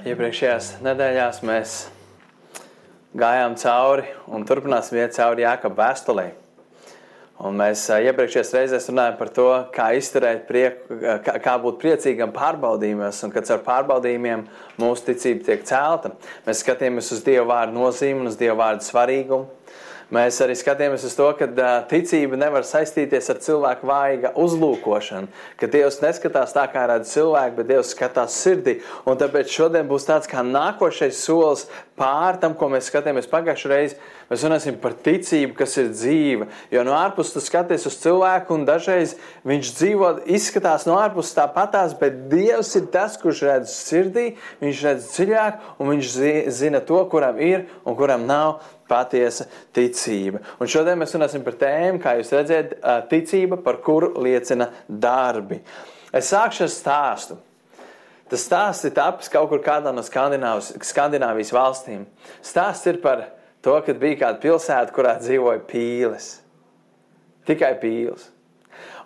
Iepriekšējās nedēļās mēs gājām cauri un turpināsim iet cauri Jākapa vēstulē. Un mēs iepriekšējās reizēs runājām par to, kā izturēt prieku, kā, kā būt priecīgam pārbaudījumos, un kad ar pārbaudījumiem mūsu ticība tiek celta. Mēs skatījāmies uz Dieva vārdu nozīmi un uz Dieva vārdu svarīgumu. Mēs arī skatāmies uz to, ka ticība nevar saistīties ar cilvēku vājiga uzlūkošanu, ka Dievs neskatās tā, kā redz cilvēku, bet Dievs skatās sirdī. Un tāpēc šodien būs tāds kā nākošais solis pār tam, ko mēs skatījāmies pagājušajā reizē. Mēs runāsim par ticību, kas ir dzīva. Jo no ārpuses tu skaties uz cilvēku, un dažreiz viņš dzīvo, izskatās no ārpuses tāpatās, bet Dievs ir tas, kurš redz sirdī, viņš redz dziļāk, un viņš zina to, kuram ir un kuram nav patiesa ticība. Un šodien mēs runāsim par tēmu, kā jūs redzat, ticība, par kuru liecina darbi. Es sākšu ar stāstu. Tas stāsts ir tapis kaut kur kādā no Skandināvijas valstīm. Stāsts ir par to, kad bija kāda pilsēta, kurā dzīvoja pīles. Tikai pīles.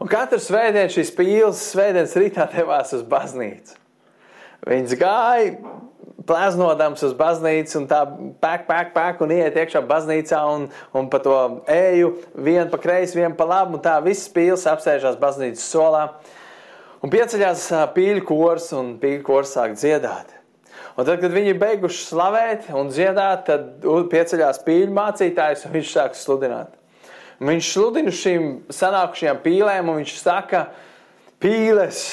Un katru svētdienu šīs pīles svētdienas rītā devās uz baznīcu. Viņas gāja Plēznodams uz baznīcu, un tā pēk, pēk, pēk, un iet iekšā baznīcā, un, un pa to eju, vienu pa kreisi, vienu pa labi, un tā viss pīls apsēžās baznīcas solā. Un pieceļās pīļu kors, un pīļu kors sāk dziedāt. Un tad, kad viņi ir beiguši slavēt un dziedāt, tad pieceļās pīļu mācītājs, un viņš sāk sludināt. Un viņš sludina šīm sanākušajām pīlēm, un viņš saka, pīles!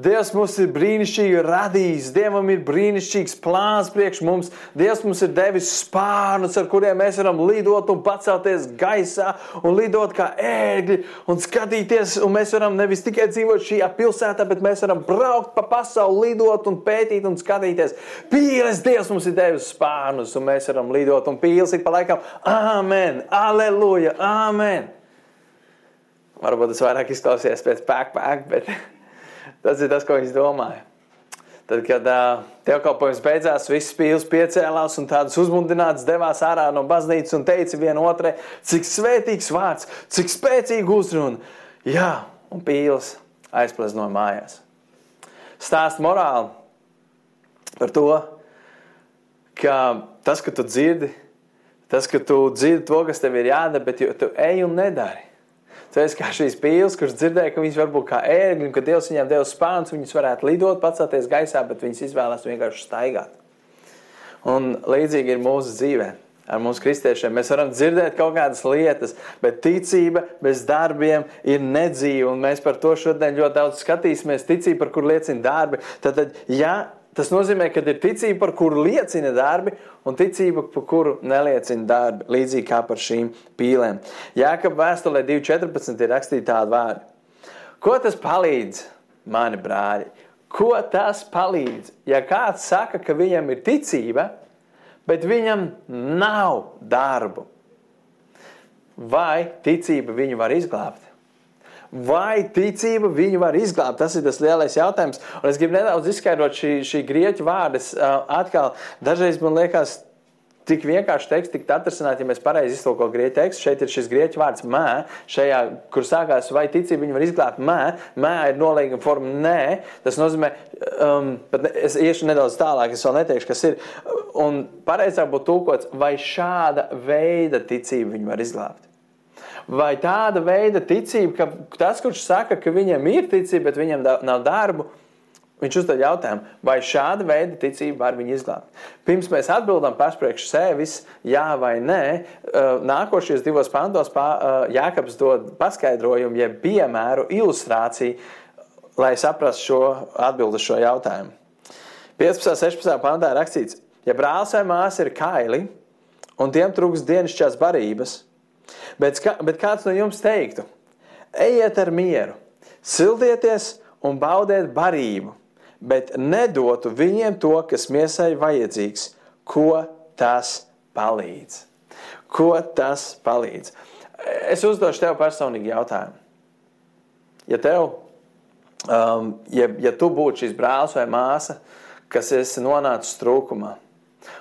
Dievs mums ir brīnišķīgi radījis, Dievam ir brīnišķīgs plāns priekš mums. Dievs mums ir devis spārnus, ar kuriem mēs varam lidot un pacelties gaisā, un lidot kā ērgļi, un skatīties. Un mēs varam nevis tikai dzīvot šajā pilsētā, bet mēs varam braukt pa pasauli, lidot un pētīt un skatīties. Pīles Dievs mums ir devis spārnus, un mēs varam lidot, un pīles ir pa laikam Āmen, Aleluja, Āmen! Varbūt tas vairāk izklausīsies pēc pēk, pēk, bet. Tas ir tas, ko viņš domāja. Tad, kad uh, dievkalpojums beidzās, visas pīles piecēlās un tādas uzmundrinātas devās ārā no baznīcas un teica viena otrai, cik svētīgs vārds, cik spēcīga uzruna. Jā, un pīles aizplaznoja mājās. Stāst morāli par to, ka tas, ka tu dzirdi, tas, ka tu dzirdi to, kas tev ir jādara, bet tu ej un nedari. Esi kā šīs pīles, kuras dzirdēja, ka viņas var būt kā ērgļi, ka Dievs viņām deva spārnus, viņas varētu lidot, pacelties gaisā, bet viņas izvēlās vienkārši staigāt. Un līdzīgi ir mūsu dzīvē. Ar mums kristiešiem mēs varam dzirdēt kaut kādas lietas, bet ticība bez darbiem ir nedzīva. Mēs par to šodien ļoti daudz skatīsimies. Ticība, par kur liecina darbi. Tad, ja Tas nozīmē, ka ir ticība, par kuru liecina darbi, un ticība, par kuru neliecina darbi. Līdzīgi kā par šīm pīlēm. Jēkab vēstulē 2.14 ir rakstīta tāda vārda. Ko tas palīdz, mani brāļi? Ko tas palīdz? Ja kāds saka, ka viņam ir ticība, bet viņam nav darbu, vai ticība viņu var izglābt? Vai ticība viņu var izglābt? Tas ir tas lielais jautājums. Un es gribu nedaudz izskaidrot šī, šī grieķu vārdas. Atkal, dažreiz man liekas, tik vienkārši teksts tikt atrasināt, ja mēs pareizi iztulkojam grieķu tekstu. Šeit ir šis grieķu vārds mē, šajā, kur sākās vai ticība viņu var izglābt. Mē, mē ir nolīguma forma nē. Tas nozīmē, um, bet es iešu nedaudz tālāk, es vēl neteikšu, kas ir. Un pareizāk būtu tulkots, vai šāda veida ticība viņu var izglābt vai tāda veida ticība, ka tas, kurš saka, ka viņam ir ticība, bet viņam nav darbu, viņš uzdod jautājumu, vai šāda veida ticība var viņu izglābt. Pirms mēs atbildam paši priekš sevis, jā vai nē, nākošajos divos pantos Jākaps dod paskaidrojumu, jeb piemēru, ilustrāciju, lai saprastu šo atbildu šo jautājumu. 15. un 16. pantā rakstīts, ja brālis vai māsa ir kaili un tiem trūks dienasčās barības, Bet, kā, bet kāds no jums teiktu, ejiet ar mieru, sildieties un baudiet barību, bet nedotu viņiem to, kas miesai vajadzīgs, ko tas palīdz. Ko tas palīdz? Es uzdošu tev personīgi jautājumu. Ja tev, um, ja, ja tu būtu šis brālis vai māsa, kas esi nonācis trūkumā,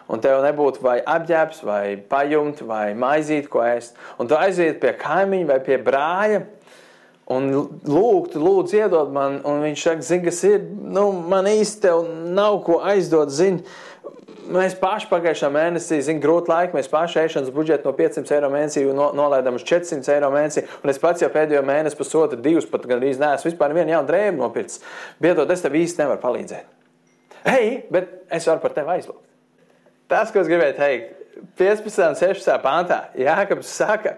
un tev nebūtu vai apģērbs, vai pajumti, vai maizīt, ko ēst, un tu aiziet pie kaimiņa vai pie brāļa, un lūgt, lūdzu, iedod man, un viņš saka, zini, kas ir, nu, man tev nav ko aizdot, zini. Mēs paši pagājušā mēnesī, zinām, grūti laiki. Mēs paši ēšanas budžetu no 500 eiro mēnesī no, nolaidām uz 400 eiro mēnesī. Un es pats jau pēdējo mēnesi, pusotru, divus pat gandrīz neesmu vispār vienu jaunu drēbu nopircis. Biedot, es tev īsti nevaru palīdzēt. Hei, bet es varu par tevi aizlūgt. Tas, ko es gribēju teikt, 15. un 16. pāntā Jākabs saka,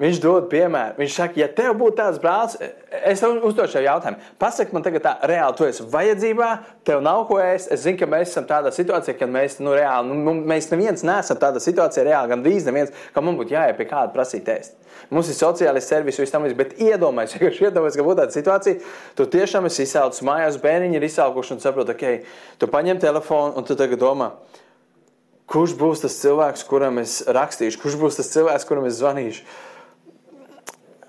Viņš dod piemēru. Viņš saka, ja tev būtu tāds brālis, es tev uzdošu šo jautājumu. Pasaki man tagad tā, reāli, tu esi vajadzībā, tev nav ko ēst. Es zinu, ka mēs esam tādā situācijā, ka mēs, nu, reāli, nu, mēs neviens neesam tādā situācijā, reāli, gan drīz neviens, ka mums būtu jāiet pie kāda prasīt ēst. Mums ir sociālais servis, viss tam līdzīgs, bet iedomājieties, ja iedomājies, ka būtu tāda situācija, tu tiešām esi izsaucis mājās, bērniņi ir izsaukuši un saproti, ok, tu paņem telefonu un tu tagad domā. Kurš būs tas cilvēks, kuram es rakstīšu, kurš būs tas cilvēks, kuram es zvanīšu?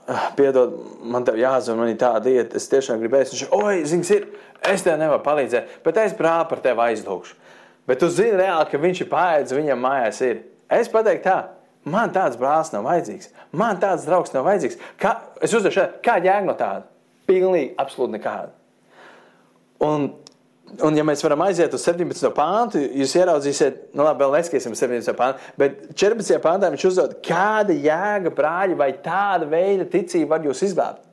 Ah, piedod, man te jāzina, man ir tāda lieta, es tiešām gribēju. Viņš ir, oi, zini, ir, es tev nevaru palīdzēt, bet es brāli par tevi aizlūgšu. Bet tu zini reāli, ka viņš ir pārēdzis, viņam mājās ir. Es pateiktu tā, man tāds brālis nav vajadzīgs, man tāds draugs nav vajadzīgs. Kā, es uzdošu, kāda jēga no tāda? Pilnīgi, absolūti nekāda. Un Un, ja mēs varam aiziet uz 17. pāntu, jūs ieraudzīsiet, nu, labi, vēl neskiesim 17. pāntu, bet 14. pāntā viņš uzdod, kāda jēga, brāļi, vai tāda veida ticība var jūs izglābt?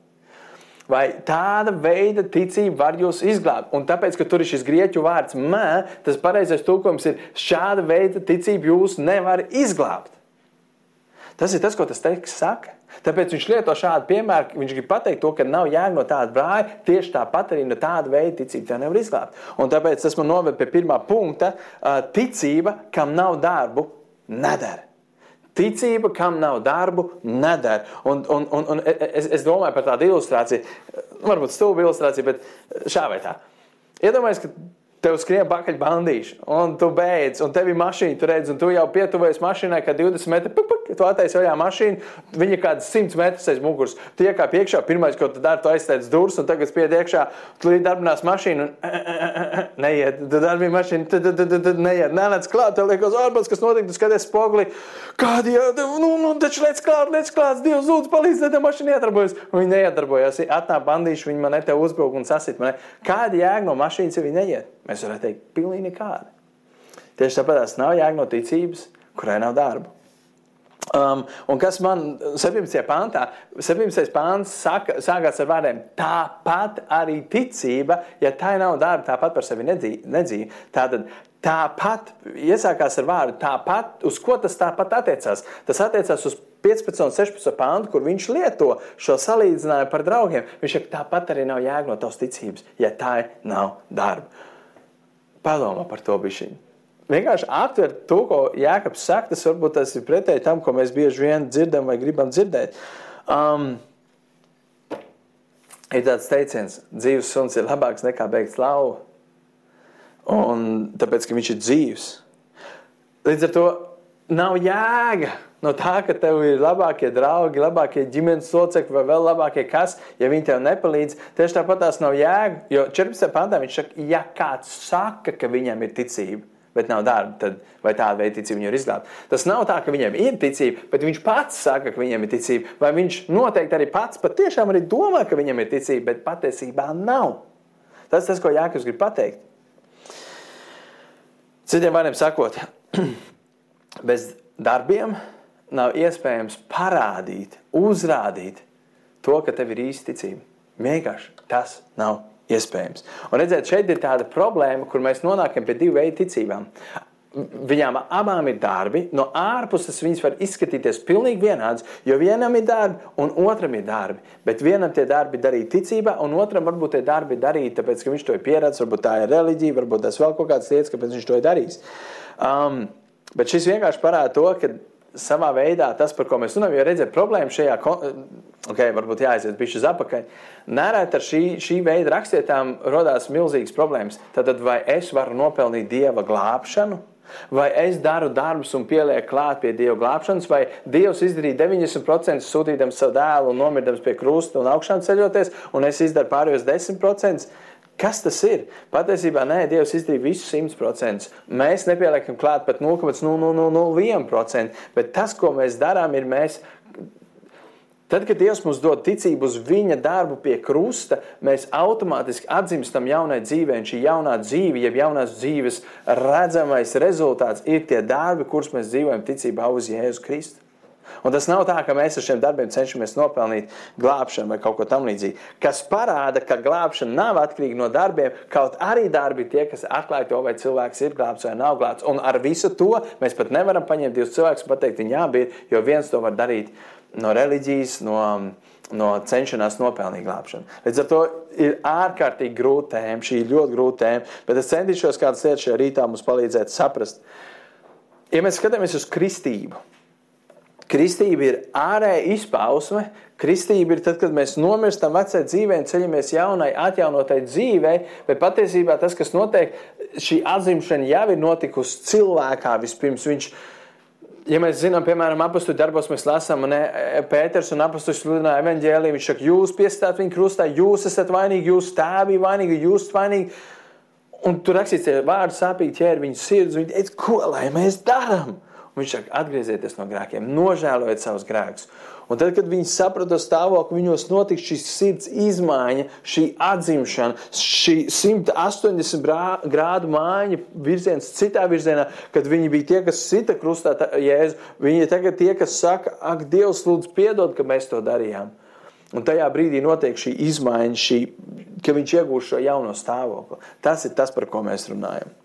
Vai tāda veida ticība var jūs izglābt? Un tāpēc, ka tur ir šis grieķu vārds mē, tas pareizais tulkojums ir šāda veida ticība jūs nevar izglābt. Tas ir tas, ko tas teksts saka. Tāpēc viņš lieto šādu piemēru. Viņš grib pateikt, to, ka nav jēga no tāda brāļa. Tieši tāpat arī no tāda veida ticība tā nevar izglābt. Un tāpēc tas man noved pie pirmā punkta. Ticība, kam nav darbu, nedara. Ticība, kam nav darbu, nedara. Un, un, un, un es, es domāju par tādu ilustrāciju, varbūt stulbu ilustrāciju, bet šā vai tā. Iedomājieties, ka Tev skrien pakaļ bandīši, un tu beidz, un tev ir mašīna, tu redz, un tu jau pietuvojies mašīnai, kad 20 metri, puk, puk, tu attaisi vaļā mašīnu, viņa ir kāds 100 metrus aiz muguras. Tu iekāp iekšā, pirmais, ko tu dari, tu aizstāj durvis, un tagad spied iekšā, tu līdz darbinās mašīnu, un neiet, tu darbini mašīnu, tad, tad, tad, tad neiet, nenāc klāt, tev liekas, ārpus, kas notiek, tu skaties spoguli, kādi nu, nu, taču liec klāt, liec klāt, Dievs, lūdzu, palīdz, tā mašīna iedarbojas. Viņi neiedarbojas, atnāk bandīši, viņi man te uzbruk un sasit man. Kāda jēga no mašīnas, ja viņi neiet? Mēs varētu teikt, pilnīgi nekāda. Tieši tās nav jēga no ticības, kurai nav darba. Um, un kas man 17. pāntā, 17. pāns saka, sākās ar vārdiem, tāpat arī ticība, ja tā nav darba, tāpat par sevi nedzīvo. Tātad tāpat iesākās ar vārdu tāpat, uz ko tas tāpat attiecās. Tas attiecās uz 15 un 16 pāntu, kur viņš lieto šo salīdzinājumu par draugiem. Viņš saka, tāpat arī nav jēga no tavas ticības, ja tā nav darba. Padomā par to bišķiņu. Vienkārši aptver to, ko Jēkabs saka, tas varbūt tas ir pretēji tam, ko mēs bieži vien dzirdam vai gribam dzirdēt. Um, ir tāds teiciens, dzīves suns ir labāks nekā beigts lauva. Un tāpēc, ka viņš ir dzīves. Līdz ar to nav jēga no tā, ka tev ir labākie draugi, labākie ģimenes locekļi vai vēl labākie kas, ja viņi tev nepalīdz. Tieši tāpat tās nav jēga. Jo 14. pantā viņš saka, ja kāds saka, ka viņam ir ticība. Bet nav darba, tad vai tāda veida ticība viņu ir izglābta. Tas nav tā, ka viņam ir ticība, bet viņš pats saka, ka viņam ir ticība. Vai viņš noteikti arī pats patiešām arī domā, ka viņam ir ticība, bet patiesībā nav. Tas tas, ko Jānis grib pateikt. Citiem vārdiem sakot, bez darbiem nav iespējams parādīt, uzrādīt to, ka tev ir īsta ticība. Vienkārši tas nav iespējams. Un redziet, šeit ir tāda problēma, kur mēs nonākam pie divu veidu ticībām. Viņām abām ir darbi, no ārpuses viņas var izskatīties pilnīgi vienādas, jo vienam ir darbi un otram ir darbi. Bet vienam tie darbi darīt ticībā, un otram varbūt tie darbi darīt, tāpēc ka viņš to ir pieredzējis, varbūt tā ir reliģija, varbūt tas vēl kaut kādas lietas, kāpēc viņš to ir darījis. Um, bet šis vienkārši parāda to, ka savā veidā tas, par ko mēs runājam, jo redziet, problēma šajā, ok, varbūt jāaiziet bišķi uz apakaļ, nerēt ar šī, šī veida rakstietām rodās milzīgas problēmas. Tad vai es varu nopelnīt Dieva glābšanu? Vai es daru darbus un pielieku klāt pie Dieva glābšanas, vai Dievs izdarīja 90% sūtīdams savu dēlu un nomirdams pie krusta un augšām ceļoties, un es izdaru pārējos 10%? Kas tas ir? Patiesībā nē, Dievs izdarīja visu 100%. Mēs nepieliekam klāt pat 0,001%. Bet tas, ko mēs darām, ir mēs Tad, kad Dievs mums dod ticību uz viņa darbu pie krusta, mēs automātiski atzīstam jaunai dzīvei. Un šī jaunā dzīve, jeb jaunās dzīves redzamais rezultāts ir tie darbi, kurus mēs dzīvojam ticībā uz Jēzu Kristu. Un tas nav tā, ka mēs ar šiem darbiem cenšamies nopelnīt glābšanu vai kaut ko tamlīdzīgu. Kas parāda, ka glābšana nav atkarīga no darbiem, kaut arī darbi tie, kas atklāj to, vai cilvēks ir glābts vai nav glābts. Un ar visu to mēs pat nevaram paņemt divus cilvēkus un pateikt, viņi abi ir, jo viens to var darīt no reliģijas, no, no cenšanās nopelnīt glābšanu. Līdz ar to ir ārkārtīgi grūta tēma, šī ir ļoti grūta tēma, bet es centīšos kādas lietas šajā rītā mums palīdzēt saprast. Ja mēs skatāmies uz kristību, Kristība ir ārēja izpausme. Kristība ir tad, kad mēs nomirstam vecai dzīvē un ceļamies jaunai, atjaunotai dzīvei, bet patiesībā tas, kas notiek, šī atzimšana jau ir notikusi cilvēkā vispirms. Viņš, ja mēs zinām, piemēram, apakstu darbos, mēs lasām, ne, Pēters un apakstu sludināja evaņģēlī, viņš saka, jūs piestāt viņu krustā, jūs esat vainīgi, jūs tēvi vainīgi, jūs vainīgi. Un tur rakstīts, ka vārdu sāpīgi ķēra viņu sirds, viņi teica, ko lai mēs darām? Viņš saka, atgriezieties no grēkiem, nožēlojiet savus grēkus. Un tad, kad viņi saprata stāvokli, viņos notika šī sirds izmaiņa, šī atzimšana, šī 180 grādu mājiņa, virziens citā virzienā, kad viņi bija tie, kas sita krustā Jēzu. Viņi ir tagad tie, kas saka, ak, Dievs, lūdzu, piedod, ka mēs to darījām. Un tajā brīdī notiek šī izmaiņa, šī, ka viņš iegūst šo jauno stāvokli. Tas ir tas, par ko mēs runājam.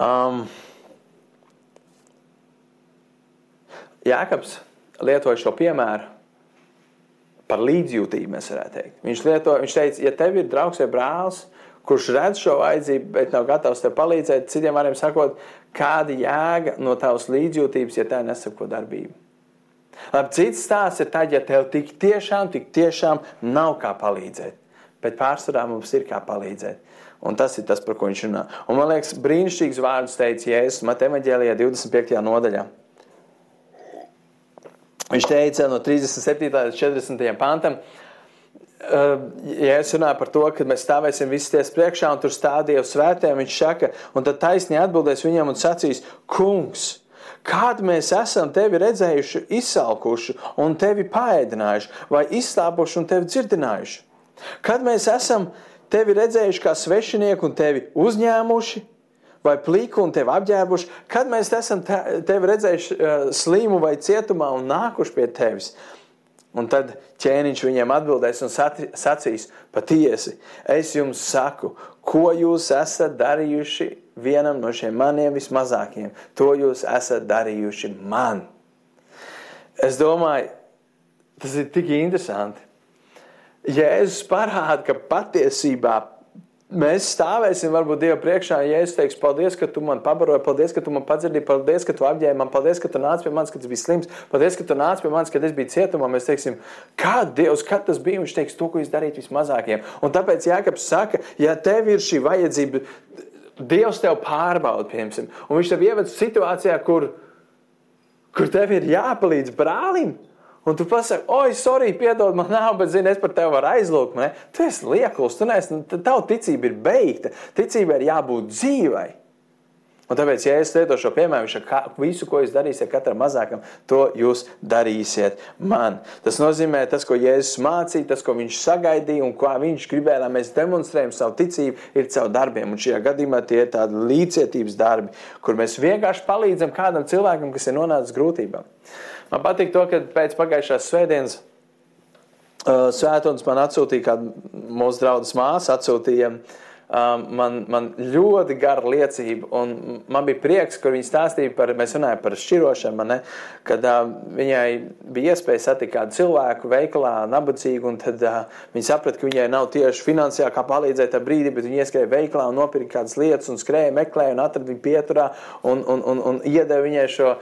Um, Jēkabs lietoja šo piemēru par līdzjūtību, mēs varētu teikt. Viņš, lieto, viņš teica, ja tev ir draugs vai brālis, kurš redz šo vajadzību, bet nav gatavs tev palīdzēt, citiem vārdiem sakot, kāda jēga no tavas līdzjūtības, ja tā nesako darbību. Labi, cits stāsts ir tad, ja tev tik tiešām, tik tiešām nav kā palīdzēt. Bet pārsvarā mums ir kā palīdzēt. Un tas ir tas, par ko viņš runā. Un man liekas, brīnišķīgs vārds teica Jēzus Mateja Maģēlijā 25. nodaļā. Viņš teica no 37. līdz 40. pantam, ja es runāju par to, ka mēs stāvēsim visi ties priekšā un tur stādīja svētē, viņš saka, un tad taisni atbildēs viņam un sacīs, kungs, Kādu mēs esam tevi redzējuši, izsalkuši un tevi paēdinājuši, vai izslāpuši un tevi dzirdinājuši? Kad mēs esam tevi redzējuši kā svešinieku un tevi uzņēmuši, vai plīku un tevi apģērbuši, kad mēs esam tevi redzējuši uh, slimu vai cietumā un nākuši pie tevis. Un tad ķēniņš viņiem atbildēs un sacīs: Patiesi, es jums saku, ko jūs esat darījuši vienam no šiem maniem vismazākajiem, to jūs esat darījuši man. Es domāju, tas ir tik interesanti. Jēzus parāda, ka patiesībā mēs stāvēsim varbūt Dieva priekšā, ja Jēzus teiks, paldies, ka tu man pabaroji, paldies, ka tu man padzirdīji, paldies, ka tu apģēri man, paldies, ka tu nāc pie manis, kad es biju slims, paldies, ka tu nāc pie manis, kad es biju cietumā. Mēs teiksim, kā Dievs, kad tas bija, viņš teiks to, ko jūs darīt vismazākiem. Un tāpēc Jākaps saka, ja tev ir šī vajadzība, Dievs tev pārbauda, piemēram, un viņš tev ieved situācijā, kur, kur tev ir jāpalīdz brālim. Un tu pasaki, oi, sorry, piedod, man nav, bet zini, es par tevi varu aizlūgt. Ne? Tu esi liekls, tu neesi, tava ticība ir beigta. Ticībai ir jābūt dzīvai. Un tāpēc, ja es lietošu šo piemēru, viņš saka, visu, ko jūs darīsiet katram mazākam, to jūs darīsiet man. Tas nozīmē, tas, ko Jēzus mācīja, tas, ko viņš sagaidīja un kā viņš gribēja, lai mēs demonstrējam savu ticību, ir caur darbiem. Un šajā gadījumā tie ir tādi līdzcietības darbi, kur mēs vienkārši palīdzam kādam cilvēkam, kas ir nonācis grūtībām. Man patīk to, ka pēc pagājušās svētdienas uh, svētdienas man atsūtīja kāda mūsu draudzes māsa, atsūtīja Um, man, man ļoti gara liecība. Man bija prieks, kur viņi stāstīja par, mēs runājam par šķirošanu, ne, kad uh, viņai bija iespēja satikt kādu cilvēku veikalā, nabadzīgu, un tad uh, viņi saprata, ka viņai nav tieši finansiāli kā palīdzēt tajā brīdī, bet viņi ieskrēja veikalā un nopirka kādas lietas, un skrēja, meklēja un atrada viņu pieturā un, un, un, un iedeva viņai šo,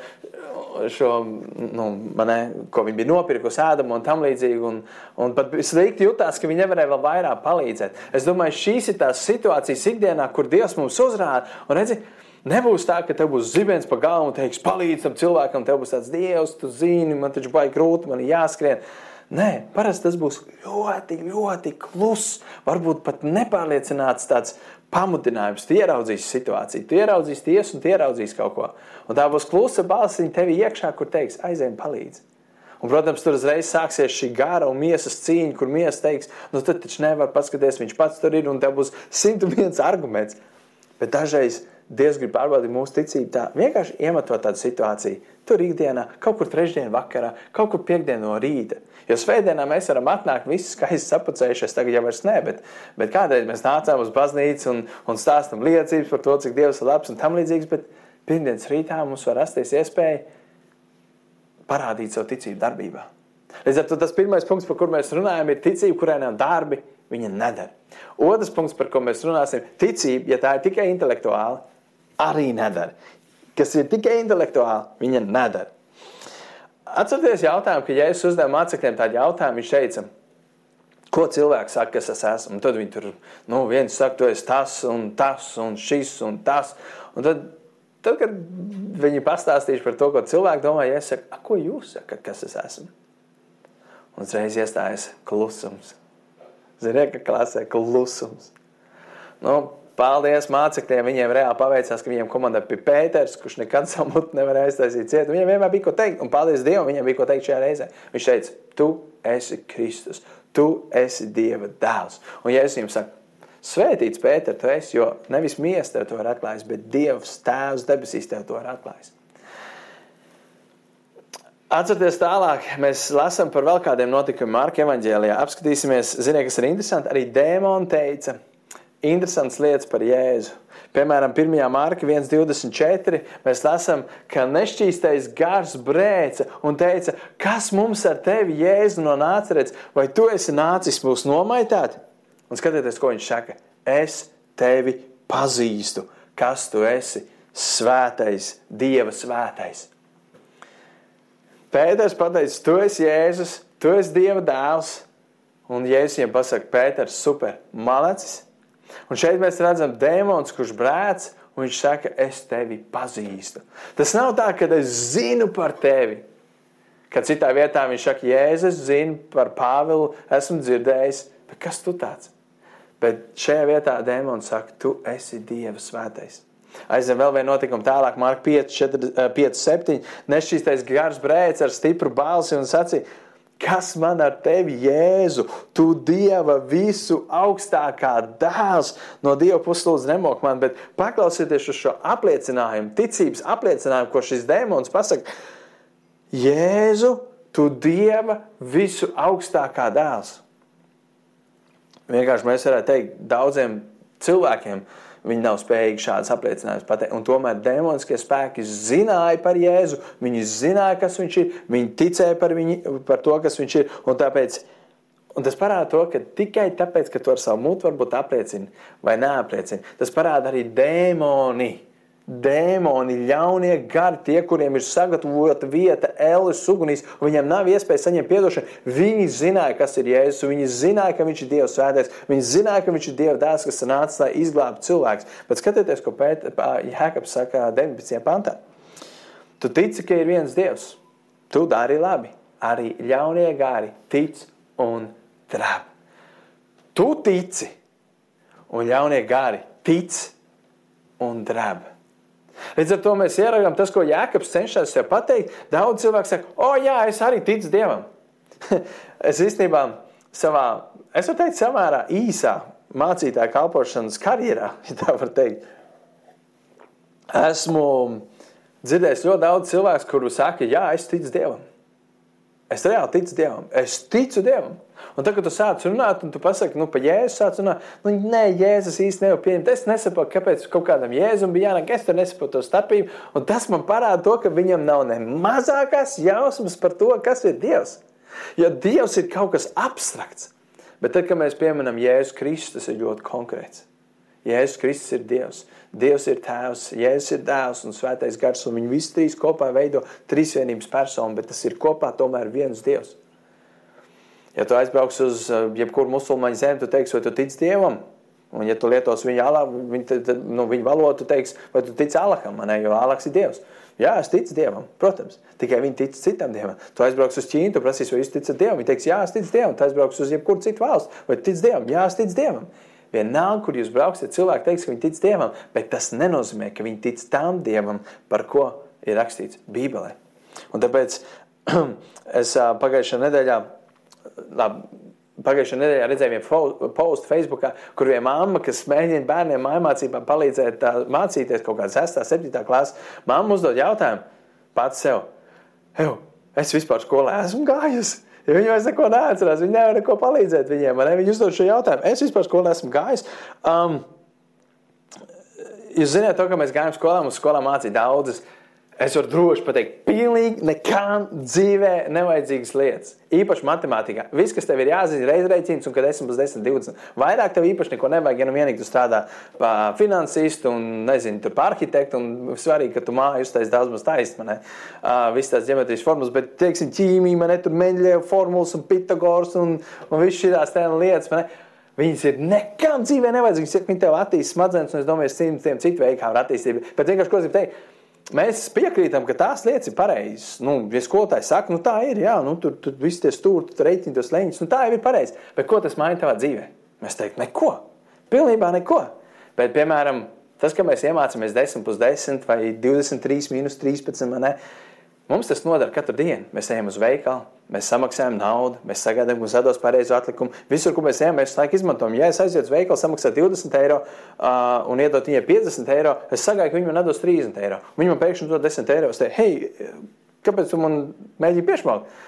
šo nu, manē, ko viņa bija nopirkusi, ēdamu un tam līdzīgi. Un, un pat slikti jutās, ka viņa nevarēja vēl vairāk palīdzēt. Es domāju, šīs ir tās situācijas ikdienā, kur Dievs mums uzrāda. Un redzi, Nebūs tā, ka tev būs zibens pa galvu un teiks, palīdz tam cilvēkam, tev būs tāds dievs, tu zini, man taču baigi grūti, man ir jāskrien. Nē, parasti tas būs ļoti, ļoti kluss, varbūt pat nepārliecināts tāds pamudinājums, tu ieraudzīsi situāciju, tu ieraudzīsi tiesu un tu ieraudzīsi kaut ko. Un tā būs klusa balsiņa tev iekšā, kur teiks, aizējiem palīdzi. Un, protams, tur uzreiz sāksies šī gara un miesas cīņa, kur miesa teiks, nu tad taču nevar paskatīties, viņš pats tur ir un tev būs 101 arguments. Bet dažreiz Dievs grib pārbaudīt mūsu ticību tā, vienkārši iemetot tādu situāciju. Tur ikdienā, kaut kur trešdien vakarā, kaut kur piekdien no rīta. Jo svētdienā mēs varam atnākt visi skaisti sapucējušies, tagad jau vairs ne, bet, bet kādreiz mēs nācām uz baznīcu un, un stāstam liecības par to, cik Dievs ir labs un tam līdzīgs, bet pirmdienas rītā mums var rasties iespēja parādīt savu ticību darbībā. Līdz ar to tas pirmais punkts, par kur mēs runājam, ir ticība, kurai nav darbi, viņa nedara. Otrs punkts, par ko mēs runāsim, ticība, ja tā ir tikai intelektuāla, arī nedara. Kas ir tikai intelektuāli, viņa nedara. Atcerieties jautājumu, ka Jēzus uzdeva mācekļiem tādu jautājumu, viņš teica, ko cilvēks saka, kas es esmu. Un tad viņi tur, nu, viens saka, tu esi tas un tas un šis un tas. Un tad, tad kad viņi pastāstīšu par to, ko cilvēki domā, ja es saku, ko jūs sakat, kas es esmu? Un uzreiz iestājas klusums. Ziniet, ka klasē klusums. Nu, Paldies mācekļiem. Viņiem reāli paveicās, ka viņiem komandā bija Pēters, kurš nekad savu mutu nevarēja aiztaisīt ciet. Viņam vienmēr bija ko teikt. Un paldies Dievam, viņam bija ko teikt šajā reizē. Viņš teica, tu esi Kristus, tu esi Dieva dēls. Un ja es jums saku, svētīts Pēter, tu esi, jo nevis miesa tev to ir atklājis, bet Dievs tēvs debesīs tev to ir atklājis. Atcerieties tālāk, mēs lasām par vēl kādiem notikumiem Marka evaņģēlijā. Apskatīsimies, ziniet, kas ir interesanti. Arī dēmoni teica, interesants lietas par Jēzu. Piemēram, 1. mārka 1,24. mēs lasām, ka nešķīstais gars brēca un teica, kas mums ar tevi, Jēzu, no nācerēts, vai tu esi nācis mūs nomaitāt? Un skatieties, ko viņš saka. Es tevi pazīstu, kas tu esi, svētais, Dieva svētais. Pēters pateica, tu esi Jēzus, tu esi Dieva dēls. Un Jēzus viņam pasaka, Pēters, super, malacis, Un šeit mēs redzam dēmons, kurš brēc, un viņš saka, es tevi pazīstu. Tas nav tā, ka es zinu par tevi. Kad citā vietā viņš saka, Jēzus, zinu par Pāvilu, esmu dzirdējis, bet kas tu tāds? Bet šajā vietā dēmons saka, tu esi Dieva svētais. Aizvien vēl viena notikuma tālāk, Marka 5, 4, 5 7. Nešķīstais gars brēc ar stipru balsi un sacīja, Kas man ar tevi, Jēzu? Tu Dieva visu augstākā dēls no Dieva puses nemok man, bet paklausieties uz šo apliecinājumu, ticības apliecinājumu, ko šis dēmons pasaka. Jēzu, tu Dieva visu augstākā dēls. Vienkārši mēs varētu teikt daudziem cilvēkiem, Viņi nav spējīgi šādas apliecinājumus pateikt. Un tomēr demoniskie spēki zināja par Jēzu, viņi zināja, kas viņš ir, viņi ticēja par, viņu, par to, kas viņš ir. Un, tāpēc, un tas parāda to, ka tikai tāpēc, ka tu ar savu mutu varbūt apliecini vai neapliecini, tas parāda arī dēmoni dēmoni, ļaunie gari, tie, kuriem ir sagatavota vieta ēles ugunīs, un viņiem nav iespēja saņemt atdošanu. Viņi zināja, kas ir Jēzus, viņi zināja, ka viņš ir Dieva svētais, viņi zināja, ka viņš ir Dieva dēls, kas nācis, lai izglābtu cilvēks. Bet skatieties, ko Jēkabs saka 19. pantā. Tu tici, ka ir viens Dievs, tu dari labi, arī ļaunie gari tic un drāb. Tu tici, un ļaunie gari tic un drāb. Līdz ar to mēs ieraugām tas, ko Jēkabs cenšas sev pateikt. Daudz cilvēku saka, o, jā, es arī ticu Dievam. es īstenībā savā, es varu teikt, samērā īsā mācītāja kalpošanas karjerā, ja tā var teikt. Esmu dzirdējis ļoti daudz cilvēku, kuru saka, jā, es ticu Dievam. Es reāli ticu Dievam. Es ticu Dievam. Un tad, kad tu sāc runāt, un tu pasaki, nu, pa Jēzu sāc runāt, nu, nē, Jēzus īsti nevar pieņemt. Es nesaprotu, kāpēc kaut kādam Jēzum bija jānāk, es tur nesaprotu to starpību. Un tas man parāda to, ka viņam nav ne mazākās jausmas par to, kas ir Dievs. Jo Dievs ir kaut kas abstrakts. Bet tad, kad mēs pieminam Jēzu Kristus, tas ir ļoti konkrēts. Jēzus Kristus ir Dievs. Dievs ir Tēvs, Jēzus ir Dēls un Svētais Gars. Un viņi visi trīs kopā veido trīsvienības personu, bet tas ir kopā tomēr viens Dievs. Ja tu aizbrauks uz eh, jebkuru musulmaņu zemi, tu teiksi, vai tu tici Dievam? Un, ja tu lietos viņa, alā, viņa, nu, viņa valodu, tu teiksi, vai tu tici Alaham, ne, jo Alaks ir Dievs. Jā, es ticu Dievam, protams. Tikai viņi tic citam Dievam. Tu aizbrauks uz Ķīnu, tu prasīsi, vai jūs ticat Dievam. Viņi teiks, jā, es ticu Dievam. Tu aizbrauks uz jebkuru citu valstu, vai tu tici Dievam. Jā, es ticu Dievam. Vienalga, kur jūs brauksiet, cilvēki teiks, ka viņi tic Dievam, bet tas nenozīmē, ka viņi tic tam Dievam, par ko ir rakstīts Bībelē. Un tāpēc es pagājušajā nedēļā, labi, Pagājušajā nedēļā redzēju vienu postu Facebook, kur viena mamma, kas mēģina bērniem mājmācībā palīdzēt mācīties kaut kādā 6, 7 klasē, mamma uzdod jautājumu pats sev. Es vispār skolā esmu gājusi. Ja viņi vairs neko neatcerās, viņi nevar neko palīdzēt viņiem. Ne? Viņi uzdod šo jautājumu. Es vispār skolā esmu gājis. Um, jūs zināt, to, ka mēs gājām skolā, mums skolā mācīja daudzas Es varu droši pateikt, pilnīgi nekām dzīvē nevajadzīgas lietas. Īpaši matemātikā. Viss, kas tev ir jāzina, ir reizes un kad 10 plus 10, 20. Vairāk tev īpaši neko nevajag. Ja nu vienīgi tu strādā par finansistu un, nezinu, tur par arhitektu, un svarīgi, ka tu māju uztais daudz maz taisnība. Uh, Viss tās ģeometrijas formulas, bet, teiksim, ķīmija, man ne tur meņļēja formulas un pitagors un, un viss šīs lietas. Man, Viņas ir nekām dzīvē nevajadzīgas. Viņi tev attīstīs smadzenes, un es domāju, simtiem citu veidu, kā var attīstīt. Bet vienkārši, ko es gribu teikt, Mēs piekrītam, ka tās lietas ir pareizas. Nu, ja skolotājs saka, nu tā ir, jā, nu, tur, tur viss tie stūri, tur reiķini tos leņķus, nu tā jau ir pareizi. Bet ko tas maina tavā dzīvē? Mēs teiktu, neko. Pilnībā neko. Bet, piemēram, tas, ka mēs iemācāmies 10 plus 10 vai 23 minus 13, ne, mums tas nodara katru dienu. Mēs ejam uz veikalu, Mēs samaksājam naudu, mēs sagaidām, ka mums atdos pareizo atlikumu. Visur, kur mēs ejam, mēs laiku izmantojam. Ja es aizietu uz veikalu, samaksāju 20 eiro uh, un iedot viņai 50 eiro, es sagaidu, ka viņi man atdos 30 eiro. Viņi man pēkšņi dod 10 eiro. Es teicu, hei, kāpēc tu man mēģini piešķirt?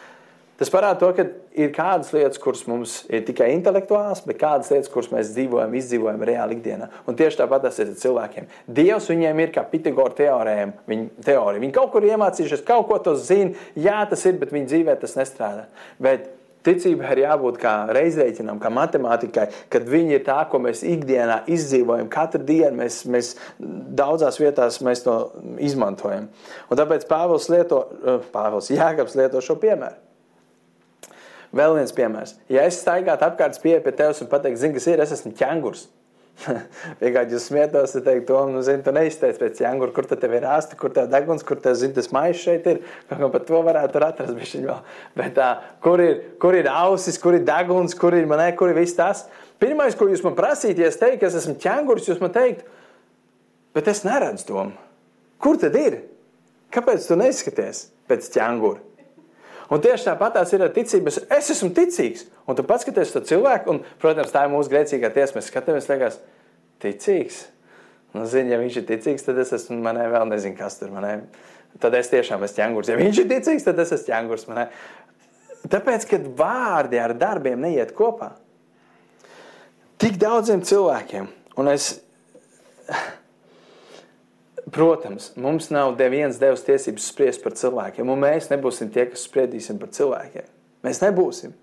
Tas parāda to, ka ir kādas lietas, kuras mums ir tikai intelektuāls, bet kādas lietas, kuras mēs dzīvojam, izdzīvojam reāli ikdienā. Un tieši tāpat tas ir cilvēkiem. Dievs viņiem ir kā Pitagora teorēma, viņa teorija. Viņi kaut kur iemācījušies, kaut ko to zina. Jā, tas ir, bet viņa dzīvē tas nestrādā. Bet Ticībai ir jābūt kā reizreikinam, kā matemātikai, kad viņi ir tā, ko mēs ikdienā izdzīvojam. Katru dienu mēs, mēs daudzās vietās mēs to izmantojam. Un tāpēc Pāvils lieto, Pāvils Jāgaps lieto šo piemēru. Vēl viens piemērs. Ja es staigātu apkārt pie tevis un pateiktu, zini, kas ir, es esmu ķēngurs. Vienkārši jūs smietos, tad teikt, to, nu, zini, tu neizteici pēc ķēngura, kur tev ir āsti, kur tev deguns, kur tev, zini, tas maišs šeit ir. Kaut kā pat to varētu atrast bišķiņ vēl. Bet tā, kur ir, kur ir ausis, kur ir deguns, kur ir manē, kur ir viss tas. Pirmais, ko jūs man prasītu, ja es teiktu, ka es esmu ķēngurs, jūs man teikt, bet es neredzu to. Kur tad ir? Kāpēc tu neskaties pēc ķēngura? Un tieši tāpat tās ir ar ticību. Es esmu ticīgs. Un tu paskaties to cilvēku, un, protams, tā ir mūsu grēcīgā tiesa. Mēs skatāmies, liekas, ticīgs. Nu, zini, ja viņš ir ticīgs, tad es esmu, manē vēl nezinu, kas tur manē. Tad es tiešām esmu ķēngurs. Ja viņš ir ticīgs, tad es esmu ķēngurs. Manē. Tāpēc, kad vārdi ar darbiem neiet kopā, tik daudziem cilvēkiem, un es Protams, mums nav neviens devis tiesības spriest par cilvēkiem, un mēs nebūsim tie, kas spriedīsim par cilvēkiem. Mēs nebūsim.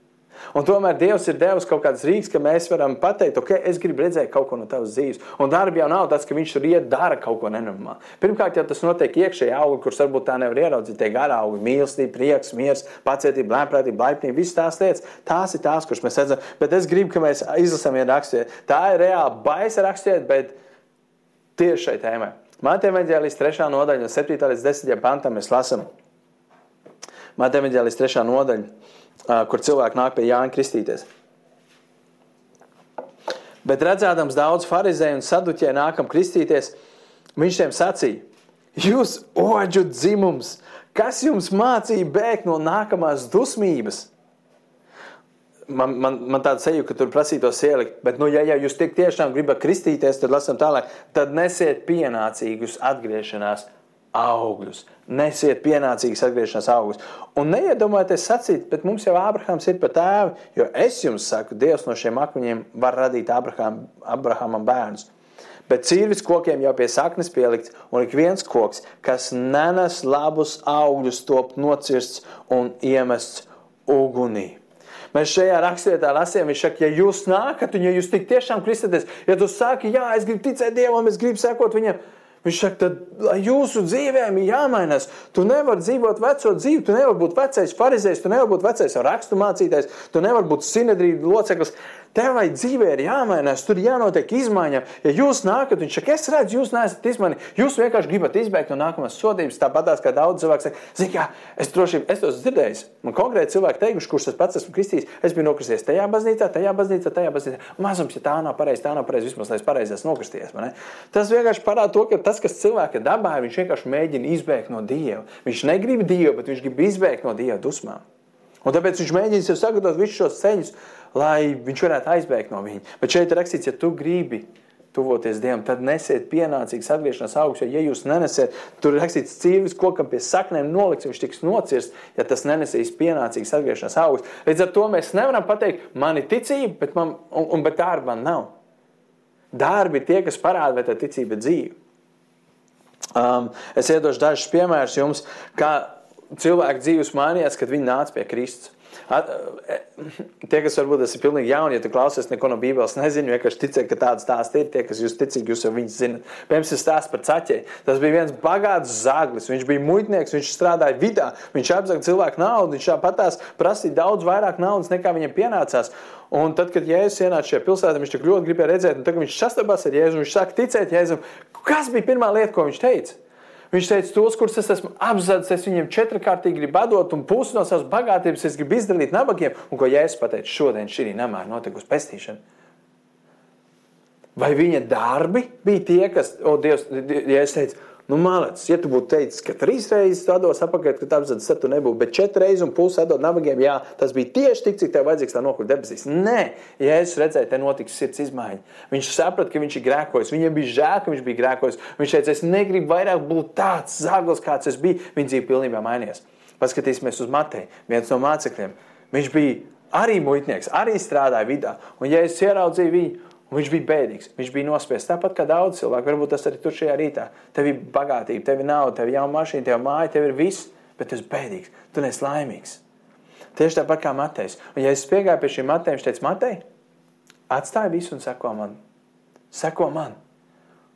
Un tomēr Dievs ir devis kaut kādas rīks, ka mēs varam pateikt, ok, es gribu redzēt kaut ko no tavas dzīves. Un darbi jau nav tas, ka viņš tur iet, dara kaut ko nenormālu. Pirmkārt, jau tas notiek iekšēji augļi, kurus varbūt tā nevar ieraudzīt. Tie garā augļi, mīlestība, prieks, miers, pacietība, lēmprātība, laipnība, visas tās lietas. Tās ir tās, kuras mēs redzam. Bet es gribu, ka mēs izlasām vienu raksturu. Tā ir reāli baisa raksturiet, bet tieši šai tēmai. Mātei Evanģēlijas 3. nodaļa, no 7. līdz 10. pantam mēs lasām. Mātei Evanģēlijas 3. nodaļa, kur cilvēki nāk pie Jāņa kristīties. Bet redzēdams daudz farizēju un saduķēju nākam kristīties, viņš tiem sacīja: Jūs oģu dzimums, kas jums mācīja bēgt no nākamās dusmības? Man, man, man tāda sajūta, ka tur prasītos ielikt, bet, nu, ja, ja jūs tik tiešām gribat kristīties, tad lasām tālāk, tad nesiet pienācīgus atgriešanās augļus. Nesiet pienācīgus atgriešanās augļus. Un neiedomājieties sacīt, bet mums jau Ābrahāms ir pat tēvi, jo es jums saku, Dievs no šiem akmeņiem var radīt Abraham, Abrahamam bērnus. Bet cīrvis kokiem jau pie saknes pielikts, un ik viens koks, kas nenes labus augļus, top nocirsts un iemests ugunī. Mēs šajā rakstvietā lasījām, viņš saka, ja jūs nākat un ja jūs tik tiešām kristaties, ja tu saki, jā, es gribu ticēt Dievam, es gribu sekot viņam, Viņš saka, tad jūsu dzīvēm ir jāmainās. Tu nevari dzīvot veco dzīvi, tu nevari būt vecais farizējs, tu nevari būt vecais rakstu mācītājs, tu nevari būt sinedrīdu loceklis. Tev vai dzīvē ir jāmainās, tur jānotiek izmaiņām. Ja jūs nākat, viņš saka, es redzu, jūs neesat izmainīti. Jūs vienkārši gribat izbēgt no nākamās sodības. Tāpat kā daudz cilvēku saka, zini, kā es vien, es to dzirdēju. Man konkrēti cilvēki teikuši, kurš es pats esmu kristījis, es biju nokristies tajā baznīcā, tajā baznīcā, tajā baznīcā. Mazums, ja tā nav pareizi, tā nav pareizi, vismaz lai es pareizi esmu nokristies. Tas vienkārši parāda to, ka tas, kas cilvēka dabā viņš vienkārši mēģina izbēgt no Dieva. Viņš negrib Dievu, bet viņš grib izbēgt no Dieva dusmām. Un tāpēc viņš mēģina sev sagatavot visus šos ceļus, lai viņš varētu aizbēgt no viņa. Bet šeit ir rakstīts, ja tu gribi tuvoties Dievam, tad nesiet pienācīgas atgriešanās augus. Jo, ja jūs nenesiet, tur ir rakstīts, cīvis kokam pie saknēm noliks, viņš tiks nocirsts, ja tas nenesīs pienācīgas atgriešanās augus. Līdz ar to mēs nevaram pateikt, man ir ticība, bet, man, un, un, bet darba man nav. Darbi ir tie, kas parāda, vai tā ticība ir dzīva. Um, es iedošu dažus piemērus jums, kā cilvēku dzīves mainījās, kad viņi nāca pie Kristus. At, e, tie, kas varbūt esat pilnīgi jauni, ja tu klausies neko no Bībeles, nezinu, vienkārši ticēt, ka tāds stāsts ir. Tie, kas jūs ticīgi, jūs jau viņus zinat. Piemēram, tas stāsts par caķei. Tas bija viens bagāts zaglis. Viņš bija muitnieks, viņš strādāja vidā, viņš apzaga cilvēku naudu, viņš patās prasīja daudz vairāk naudas, nekā viņam pienācās. Un tad, kad Jēzus ienāca šajā pilsētā, viņš tik ļoti gribēja redzēt, un tagad viņš sastapās ar Jēzu, viņš sāk ticēt Jēzum. Kas bija pirmā lieta, ko viņš teica? Viņš teica, tos, kurus es esmu apzadzis, es viņiem četrkārtīgi gribu dot, un pusi no savas bagātības es gribu izdalīt nabagiem. Un ko Jēzus pateica, šodien šī namā ir notikusi pestīšana. Vai viņa darbi bija tie, kas, o, Dievs, Jēzus teica, Nu, Mālēts, ja tu būtu teicis, ka trīs reizes atdos apakaļ, tad apziņas, tad tu nebūtu, bet četras reizes un pusi atdod nabagiem, jā, tas bija tieši tik, cik tev vajadzīgs, lai nokļūtu debesīs. Nē, ja es redzēju, te notiks sirds izmaiņa. Viņš saprata, ka viņš ir grēkojis. Viņam bija žēl, ka viņš bija grēkojis. Viņš teica, es negribu vairāk būt tāds zaglis, kāds es biju. Viņa dzīve pilnībā mainījās. Paskatīsimies uz Mateju, viens no mācekļiem. Viņš bija arī muitnieks, arī strādāja vidā. Un, ja es ieraudzīju viņu, viņš bija bēdīgs, viņš bija nospiests. Tāpat kā daudz cilvēku, varbūt tas arī tur šajā rītā. Tev ir bagātība, tev ir nauda, tev ir jauna mašīna, tev ir māja, tev ir viss, bet tu esi bēdīgs, tu neesi laimīgs. Tieši tāpat kā Matejs. Un ja es piegāju pie šī Mateja, viņš teica, Matej, atstāj visu un seko man. Seko man.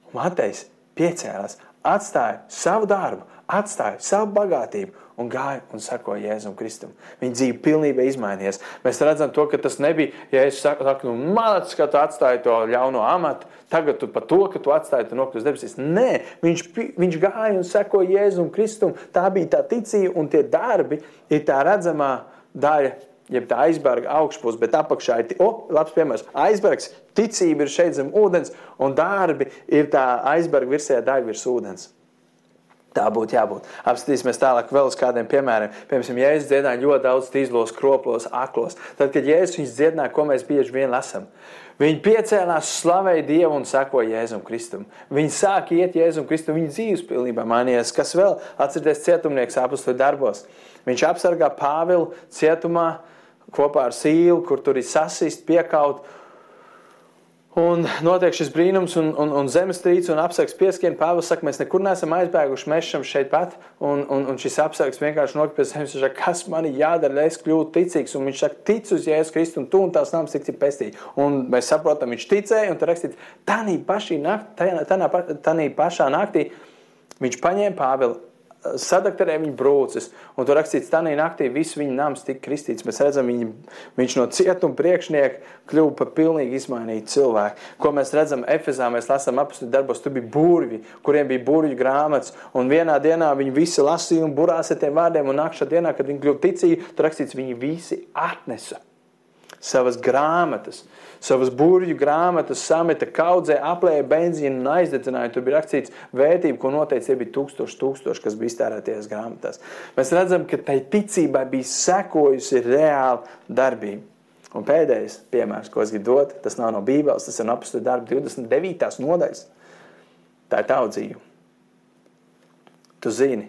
Un Matejs piecēlās, atstāja savu darbu, atstāja savu bagātību un gāja un sekoja Jēzum Kristum. Viņa dzīve pilnībā izmainījās. Mēs redzam to, ka tas nebija, ja es saku, nu, malacis, ka tu atstāji to ļauno amatu, tagad tu par to, ka tu atstāji to nokļūst debesīs. Nē, viņš, viņš gāja un sekoja Jēzum Kristum. Tā bija tā ticība un tie darbi ir tā redzamā daļa. Jeb tā aizberga augšpusē, bet apakšā ir, oh, labs piemērs, aizbergs, ticība ir šeit zem ūdens, un darbi ir tā aizberga virsē daļa virs ūdens. Tā būtu jābūt. Apskatīsimies tālāk vēl uz kādiem piemēriem. Piemēram, Jēzus dziedāja ļoti daudz tīzlos, kroplos, aklos. Tad, kad Jēzus viņus dziedāja, ko mēs bieži vien lasām, viņi piecēlās, slavēja Dievu un sekoja Jēzum Kristum. Viņi sāka iet Jēzum Kristum, viņa dzīves pilnībā mainījās. Kas vēl? Atcerieties, cietumnieks apakstu darbos. Viņš apsargā Pāvilu cietumā kopā ar Sīlu, kur tur ir sasist, piekaut Un notiek šis brīnums, un, un, un zemestrīce un apsargs pieskrien. Pāvils saka, mēs nekur neesam aizbēguši, mēs esam šeit pat. Un, un, un šis apsargs vienkārši nokrīt pie zemes. Viņš saka, kas man ir jādara, lai es kļūtu ticīgs. Un viņš saka, tic uz Jēzus Kristu, un tu un tās nams tiks pestīt. Un mēs saprotam, viņš ticēja, un tur rakstīts, tā pašā naktī viņš paņēma Pāvilu sadakterē viņa brūces, un tur rakstīts, tā naktī viss viņa nams tika kristīts. Mēs redzam, viņa, viņš no cietuma priekšnieka kļuva par pilnīgi izmainītu cilvēku. Ko mēs redzam Efezā, mēs lasām apakstu darbos, tur bija burvi, kuriem bija burvju grāmatas, un vienā dienā viņi visi lasīja un burās ar tiem vārdiem, un nākšā dienā, kad viņi kļuva ticīgi, tur rakstīts, viņi visi atnesa savas grāmatas, savas burbuļu grāmatas, sameta kaudzē, aplēja benzīnu un aizdedzināja. Tur bija rakstīts vērtība, ko noteikti bija tūkstoši, tūkstoši, kas bija iztērēties grāmatās. Mēs redzam, ka tai ticībai bija sekojusi reāla darbība. Un pēdējais piemērs, ko es gribu dot, tas nav no Bībeles, tas ir no apakstu darba 29. nodaļas. Tā ir tava dzīve. Tu zini,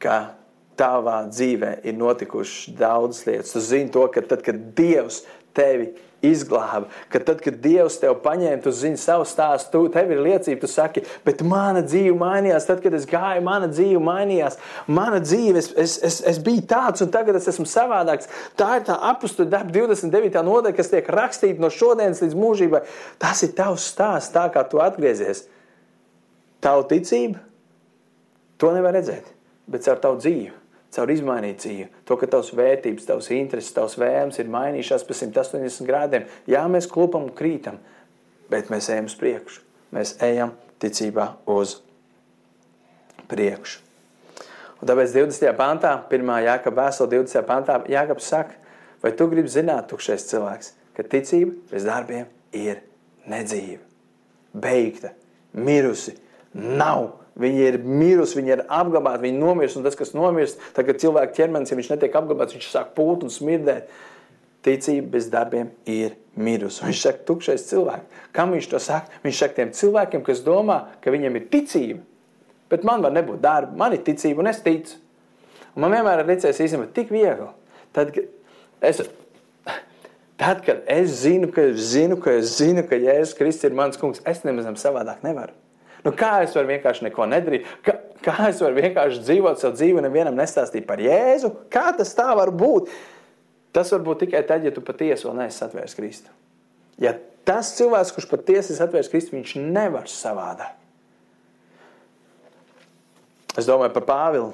ka tavā dzīvē ir notikušas daudzas lietas. Tu zini to, ka tad, kad Dievs tevi izglāba, ka tad, kad Dievs tevi paņēma, tu zini savu stāstu, tu, tev ir liecība, tu saki, bet mana dzīve mainījās, tad, kad es gāju, mana dzīve mainījās, mana dzīve, es, es, es, es biju tāds, un tagad es esmu savādāks. Tā ir tā apakstu darba 29. nodaļa, kas tiek rakstīta no šodienas līdz mūžībai. Tas ir tavs stāsts, tā kā tu atgriezies. Tavu ticību, to nevar redzēt, bet ar tavu dzīvi caur izmainītu dzīvi. To, ka tavs vērtības, tavs intereses, tavs vēlmes ir mainījušās pa 180 grādiem. Jā, mēs klupam un krītam, bet mēs ejam uz priekšu. Mēs ejam ticībā uz priekšu. Un tāpēc 20. pantā, 1. jākapa vēstule 20. pantā, Jākaps saka, vai tu gribi zināt, tukšais cilvēks, ka ticība bez darbiem ir nedzīva, beigta, mirusi, nav. Viņa ir mirusi, viņa ir apglabāta, viņa nomirst. Un tas, kas nomirst, tad, kad cilvēka ķermenis ja viņš netiek apglabāts, viņš sāk pūt un smirdēt. Ticība bez darbiem ir mirusi. Viņš saka, tukšais cilvēks. Kam viņš to saka? Viņš saka tiem cilvēkiem, kas domā, ka viņiem ir ticība, bet man var nebūt darba, man ir ticība un es ticu. Un man vienmēr ir licies īstenībā tik viegli. Tad, kad es, tad, kad es zinu, ka es zinu, ka es zinu, ka Jēzus Kristus ir mans kungs, es nemaz savādāk nevaru. Nu, kā es varu vienkārši neko nedarīt? Kā, kā es varu vienkārši dzīvot savu dzīvi un nevienam nestāstīt par Jēzu? Kā tas tā var būt? Tas var būt tikai tad, ja tu patiesi vēl neesi atvērs Kristu. Ja tas cilvēks, kurš patiesi ir atvērs Kristu, viņš nevar savādāk. Es domāju par Pāvilu,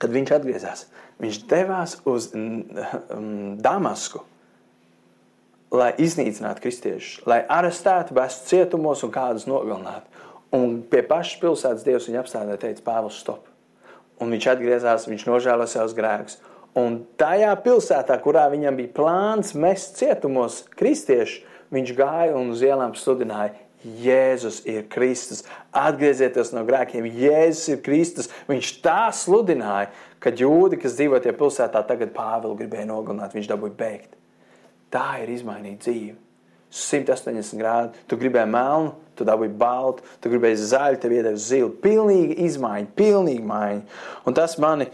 kad viņš atgriezās. Viņš devās uz Damasku lai iznīcinātu kristiešus, lai arestētu, bestu cietumos un kādus nogalinātu. Un pie pašas pilsētas Dievs viņu apstādīja, teica, Pāvils, stop. Un viņš atgriezās, viņš nožēlo savus grēkus. Un tajā pilsētā, kurā viņam bija plāns mest cietumos kristiešu, viņš gāja un uz ielām sludināja, Jēzus ir Kristus. Atgriezieties no grēkiem, Jēzus ir Kristus. Viņš tā sludināja, ka jūdi, kas dzīvo tajā pilsētā, tagad Pāvilu gribēja nogalināt, viņš dabūja beigt. Tā ir izmainīta dzīve. 180 grādi. Tu gribēji melnu, tu dabūji baltu, tu gribēji zaļu, tev iedeva zilu. Pilnīgi izmaiņa, pilnīgi maiņa. Un tas mani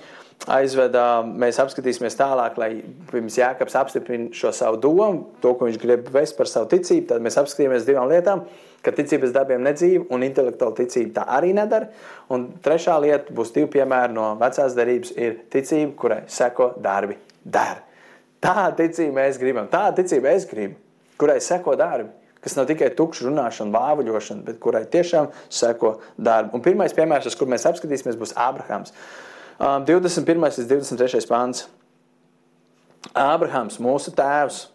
aizveda, mēs apskatīsimies tālāk, lai pirms Jākaps apstiprina šo savu domu, to, ko viņš grib vest par savu ticību. Tad mēs apskatīsimies divām lietām, ka ticības darbiem nedzīva un intelektuāla ticība tā arī nedara. Un trešā lieta būs divi piemēri no vecās darības ir ticība, kurai seko darbi dara. Tādu ticību mēs gribam, tādu ticību es gribu, kurai seko darbi, kas nav tikai tukša runāšana, vāvuļošana, bet kurai tiešām seko darbi. Un pirmais piemērs, uz kur mēs apskatīsimies, būs Ābrahams. 21. līdz 23. pāns. Ābrahams, mūsu tēvs,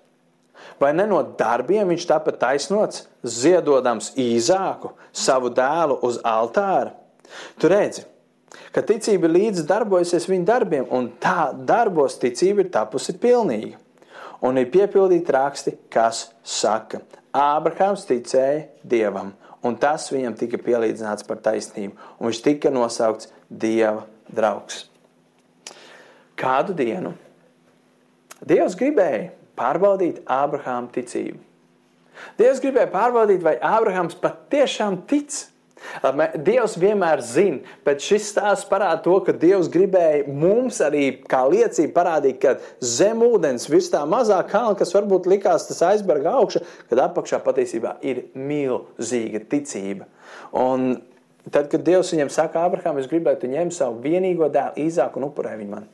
vai ne no darbiem viņš tāpat taisnots, ziedodams īzāku savu dēlu uz altāra? Tu redzi, ka ticība līdz darbojusies viņa darbiem, un tā darbos ticība ir tapusi pilnīga. Un ir piepildīti raksti, kas saka, Ābrahāms ticēja Dievam, un tas viņam tika pielīdzināts par taisnību, un viņš tika nosaukts Dieva draugs. Kādu dienu Dievs gribēja pārbaudīt Ābrahāma ticību. Dievs gribēja pārbaudīt, vai Ābrahāms patiešām tic Dievs vienmēr zina, bet šis stāsts parāda to, ka Dievs gribēja mums arī kā liecību parādīt, ka zem ūdens virs tā mazā kalna, kas varbūt likās tas aizberga augša, kad apakšā patiesībā ir milzīga ticība. Un tad, kad Dievs viņam saka, Abraham, es gribētu, tu ņem savu vienīgo dēlu Īzāku un upurē viņu man.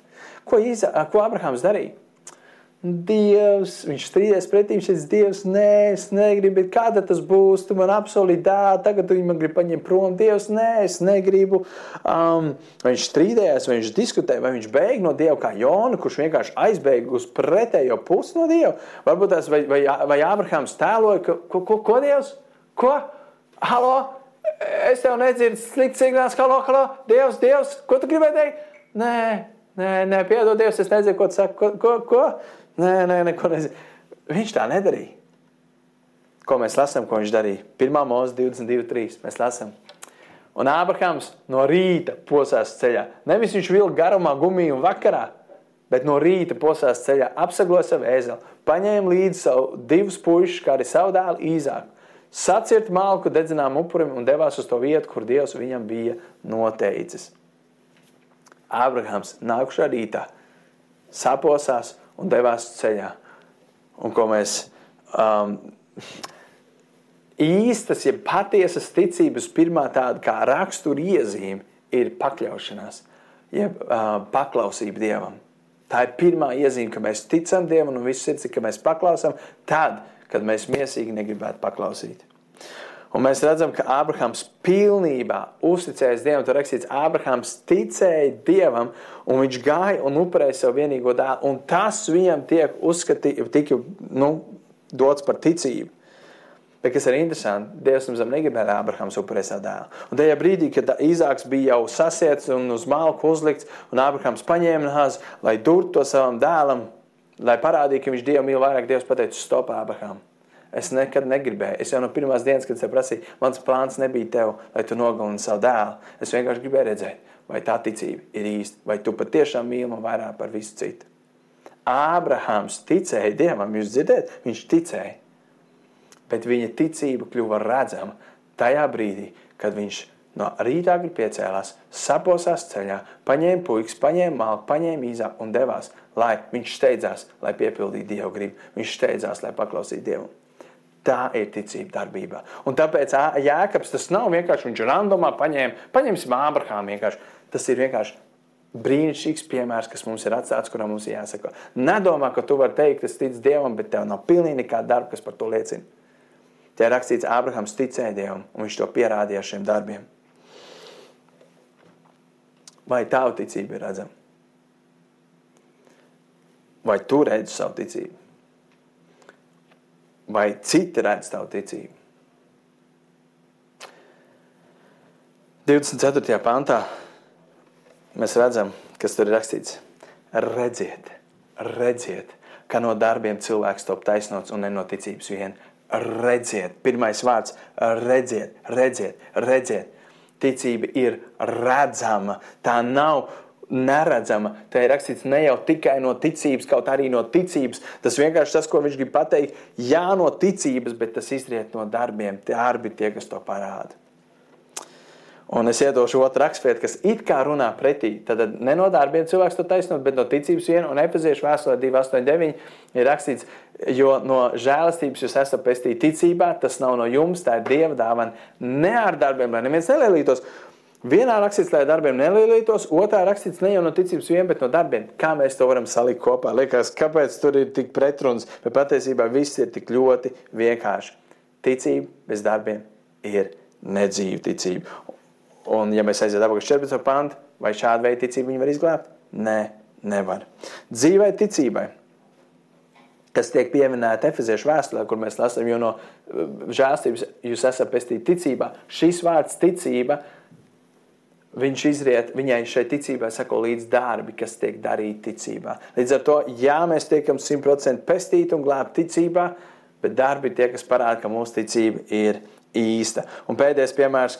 Ko, Īzā, ko Abrahams darīja? Dievs, viņš strīdēs pretī, viņš teica, Dievs, nē, es negribu, bet kāda tas būs, tu man apsolīji dēlu, tagad tu man gribi paņemt prom, Dievs, nē, es negribu. Um, viņš strīdējās, vai viņš diskutēja, vai viņš beig no Dieva kā Jona, kurš vienkārši aizbēga uz pretējo pusi no Dieva. Varbūt tās, vai, vai, vai Abrahams tēloja, ka, ko, ko, ko Dievs? Ko? Halo? Es tev nedzirdu slikts signāls, halo, halo, Dievs, Dievs, ko tu gribēji teikt? Nē, nē, nē, piedod Dievs, es nezinu, ko tu saki, ko, ko, ko? Nē, nē, neko nezinu. Viņš tā nedarīja. Ko mēs lasām, ko viņš darīja? 1. mūzika 22, 3. Mēs lasām. Un Ābrahams no rīta posās ceļā. Nevis viņš vilka garumā, gumiju un vakarā, bet no rīta posās ceļā, apsagloja savu ēzeli, paņēma līdzi savu divus puikas, kā arī savu dēlu īzāku, sacirt malku dedzinām upurim un devās uz to vietu, kur Dievs viņam bija noteicis. Ābrahams nākušā rītā saposās un devās ceļā. Un ko mēs um, īstas, ja patiesas ticības pirmā tāda kā rakstura iezīme ir pakļaušanās, jeb uh, paklausība Dievam. Tā ir pirmā iezīme, ka mēs ticam Dievam un viss ir, ka mēs paklausām tad, kad mēs miesīgi negribētu paklausīt. Un mēs redzam, ka Ābrahams pilnībā uzticējās Dievam. Tur rakstīts, Ābrahams ticēja Dievam, un viņš gāja un upurēja savu vienīgo dēlu. Un tas viņam tiek uzskatīts, tika nu, dots par ticību. Bet kas ir interesanti, Dievs mums negribēja, lai Abrahams upurē savu dēlu. Un tajā brīdī, kad Īzāks bija jau sasiets un uz malku uzlikts, un Abrahams paņēma nāzi, lai durtu to savam dēlam, lai parādītu, ka viņš Dievu mīl vairāk, Dievs pateica, stop, Abraham. Es nekad negribēju. Es jau no pirmās dienas, kad es prasīju, mans plāns nebija tev, lai tu nogalini savu dēlu. Es vienkārši gribēju redzēt, vai tā ticība ir īsta, vai tu patiešām mīli man vairāk par visu citu. Ābrahāms ticēja Dievam, jūs dzirdat, viņš ticēja. Bet viņa ticība kļuva redzama tajā brīdī, kad viņš no rīta agri piecēlās, saposās ceļā, paņēma puikas, paņēma malku, paņēma īzā un devās, lai viņš steidzās, lai piepildītu Dievu gribu. Viņš steidzās, lai paklausītu Dievu. Tā ir ticība darbībā. Un tāpēc Jēkabs tas nav vienkārši viņš randomā paņēma, paņemsim Ābrahāmu vienkārši. Tas ir vienkārši brīnišķīgs piemērs, kas mums ir atstāts, kuram mums jāsako. Nedomā, ka tu vari teikt, es ticu Dievam, bet tev nav pilnīgi nekāda darba, kas par to liecina. Tie rakstīts, Ābrahams ticēja Dievam, un viņš to pierādīja ar šiem darbiem. Vai tava ticība ir redzama? Vai tu redzi savu ticību? Vai citi redz tavu ticību. 24. pantā mēs redzam, kas tur ir rakstīts. Redziet, redziet, ka no darbiem cilvēks top taisnots un ne no ticības vien. Redziet, pirmais vārds - redziet, redziet, redziet. Ticība ir redzama. Tā nav neredzama. Tā ir rakstīts ne jau tikai no ticības, kaut arī no ticības. Tas vienkārši tas, ko viņš grib pateikt, jā, no ticības, bet tas izriet no darbiem. Darbi tie, kas to parāda. Un es iedošu otru raksturvietu, kas it kā runā pretī. Tad ne no darbiem cilvēks to taisnot, bet no ticības viena. Un efeziešu vēstulē 289 ir rakstīts, jo no žēlastības jūs esat pestīti ticībā, tas nav no jums, tā ir Dieva dāvana. Ne ar darbiem, lai neviens nelielītos. Vienā rakstīts, lai darbiem nelielītos, otrā rakstīts ne jau no ticības vien, bet no darbiem. Kā mēs to varam salikt kopā? Liekas, kāpēc tur ir tik pretruns, bet patiesībā viss ir tik ļoti vienkārši. Ticība bez darbiem ir nedzīva ticība. Un, ja mēs aiziet apakš 14. pantu, vai šāda veida ticību viņi var izglābt? Nē, nevar. Dzīvai ticībai kas tiek pieminēta Efeziešu vēstulē, kur mēs lasām, jo no žēlstības jūs esat pestīti ticībā. Šis vārds ticība viņš izriet, viņai šai ticībai sako līdz darbi, kas tiek darīti ticībā. Līdz ar to, jā, mēs tiekam 100% pestīti un glābti ticībā, bet darbi ir tie, kas parāda, ka mūsu ticība ir īsta. Un pēdējais piemērs,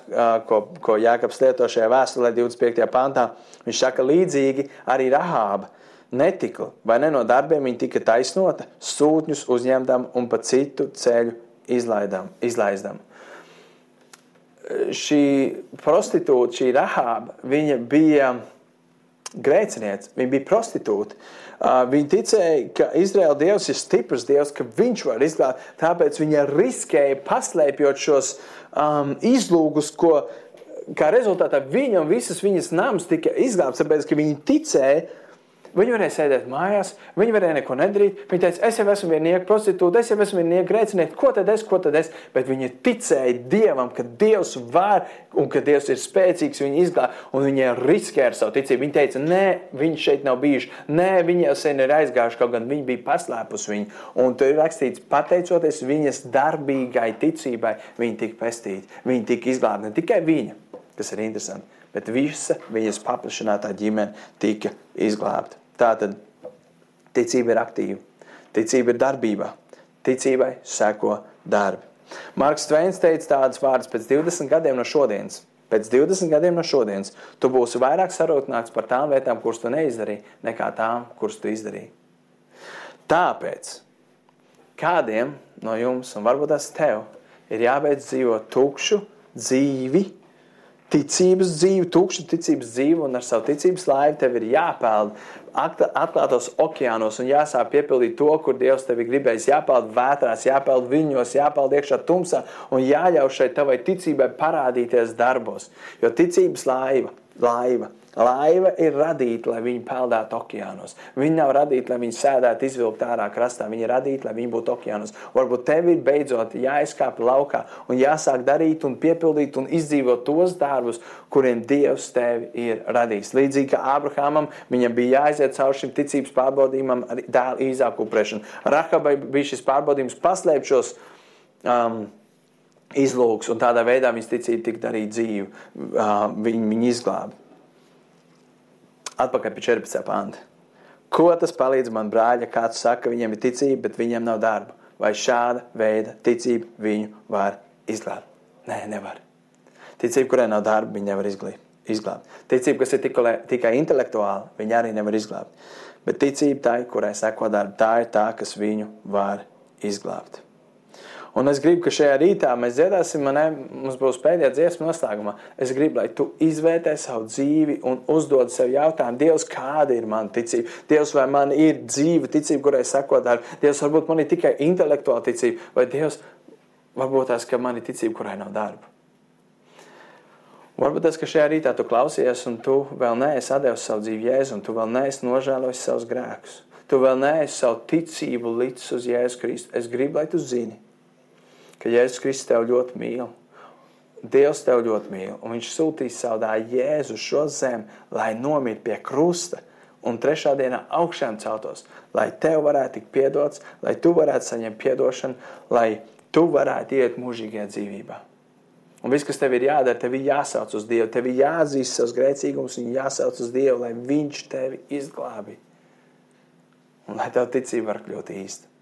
ko, ko Jānis lieto šajā vēstulē, 25. pantā, viņš saka, līdzīgi arī Rahāba netika, vai ne no darbiem viņa tika taisnota, sūtņus uzņemdam un pa citu ceļu izlaidam. izlaizdam šī prostitūta, šī rahāba, viņa bija grēciniece, viņa bija prostitūta. Viņa ticēja, ka Izraēla dievs ir stiprs dievs, ka viņš var izglābt. Tāpēc viņa riskēja paslēpjot šos um, izlūgus, ko kā rezultātā viņa un visas viņas nams tika izglābts, tāpēc ka viņi ticēja, Viņi varēja sēdēt mājās, viņi varēja neko nedarīt. Viņi teica, es jau esmu vienīga prostitūta, es jau esmu vienīga grēcinieka, ko tad es, ko tad es. Bet viņi ticēja Dievam, ka Dievs var un ka Dievs ir spēcīgs, viņi izglāb, un viņi riskēja ar savu ticību. Viņi teica, nē, viņi šeit nav bijuši, nē, viņi jau sen ir aizgājuši, kaut gan viņi bija paslēpusi viņu. Un tur ir rakstīts, pateicoties viņas darbīgai ticībai, viņi tika pestīti, viņi tika izglābti. Ne tikai viņa, kas ir interesanti, bet visa viņas paplašinātā ģimene tika izglābta. Tā tad ticība ir aktīva, ticība ir darbībā, ticībai seko darbi. Marks Tveins teica tādas vārdas pēc 20 gadiem no šodienas. Pēc 20 gadiem no šodienas tu būsi vairāk sarūktināts par tām lietām, kuras tu neizdarīji, nekā tām, kuras tu izdarīji. Tāpēc kādiem no jums, un varbūt tas tev, ir jābeidz dzīvot tukšu dzīvi, ticības dzīvi, tukšu ticības dzīvi, un ar savu ticības laivu tev ir jāpeld atklātos okeānos un jāsāk piepildīt to, kur Dievs tevi gribējis. Jāpeld vētrās, jāpeld viļņos, jāpeld iekšā tumsā un jāļauj šai tavai ticībai parādīties darbos. Jo ticības laiva laiva. Laiva ir radīta, lai viņi peldētu okeānos. Viņa nav radīta, lai viņi sēdētu izvilkt ārā krastā. Viņa ir radīta, lai viņi būtu okeānos. Varbūt tev ir beidzot jāizkāp laukā un jāsāk darīt un piepildīt un izdzīvot tos darbus, kuriem Dievs tevi ir radījis. Līdzīgi kā Abrahamam, viņam bija jāiziet cauri šim ticības pārbaudījumam, arī dēla īzāku upurēšanu. Rahabai bija šis pārbaudījums paslēpt šos. Um, izlūks, un tādā veidā viņas ticība tika darīta dzīve. Uh, viņi, viņi izglāba. Atpakaļ pie 14. panta. Ko tas palīdz man, brāļa, kāds saka, viņam ir ticība, bet viņam nav darba? Vai šāda veida ticība viņu var izglābt? Nē, nevar. Ticība, kurai nav darba, viņa nevar izglābt. Ticība, kas ir tikai, tikai intelektuāla, viņa arī nevar izglābt. Bet ticība tai, kurai seko darba, tā ir tā, kas viņu var izglābt. Un es gribu, ka šajā rītā mēs dziedāsim, ne, mums būs pēdējā dziesma noslēgumā. Es gribu, lai tu izvērtē savu dzīvi un uzdod sev jautājumu, Dievs, kāda ir mana ticība? Dievs, vai man ir dzīva ticība, kurai sekot darbu? Dievs, varbūt man ir tikai intelektuāla ticība, vai Dievs, varbūt tas, ka man ir ticība, kurai nav darba. Varbūt tas, ka šajā rītā tu klausies, un tu vēl neesi devis savu dzīvi Jēzu, un tu vēl neesi nožēlojis savus grēkus. Tu vēl neesi savu ticību licis uz Jēzu Kristu. Es gribu, lai tu zini, ka Jēzus Kristus tev ļoti mīl. Dievs tev ļoti mīl, un Viņš sūtīs savu dēlu Jēzu šo zemi, lai nomirtu pie krusta, un trešā dienā augšām celtos, lai tev varētu tikt piedots, lai tu varētu saņemt piedošanu, lai tu varētu iet mūžīgajā dzīvībā. Un viss, kas tev ir jādara, tev ir jāsauc uz Dievu, tev ir jāatzīst savus grēcīgumus un jāsauc uz Dievu, lai Viņš tevi izglābi. Un lai tev ticība var kļūt īsta.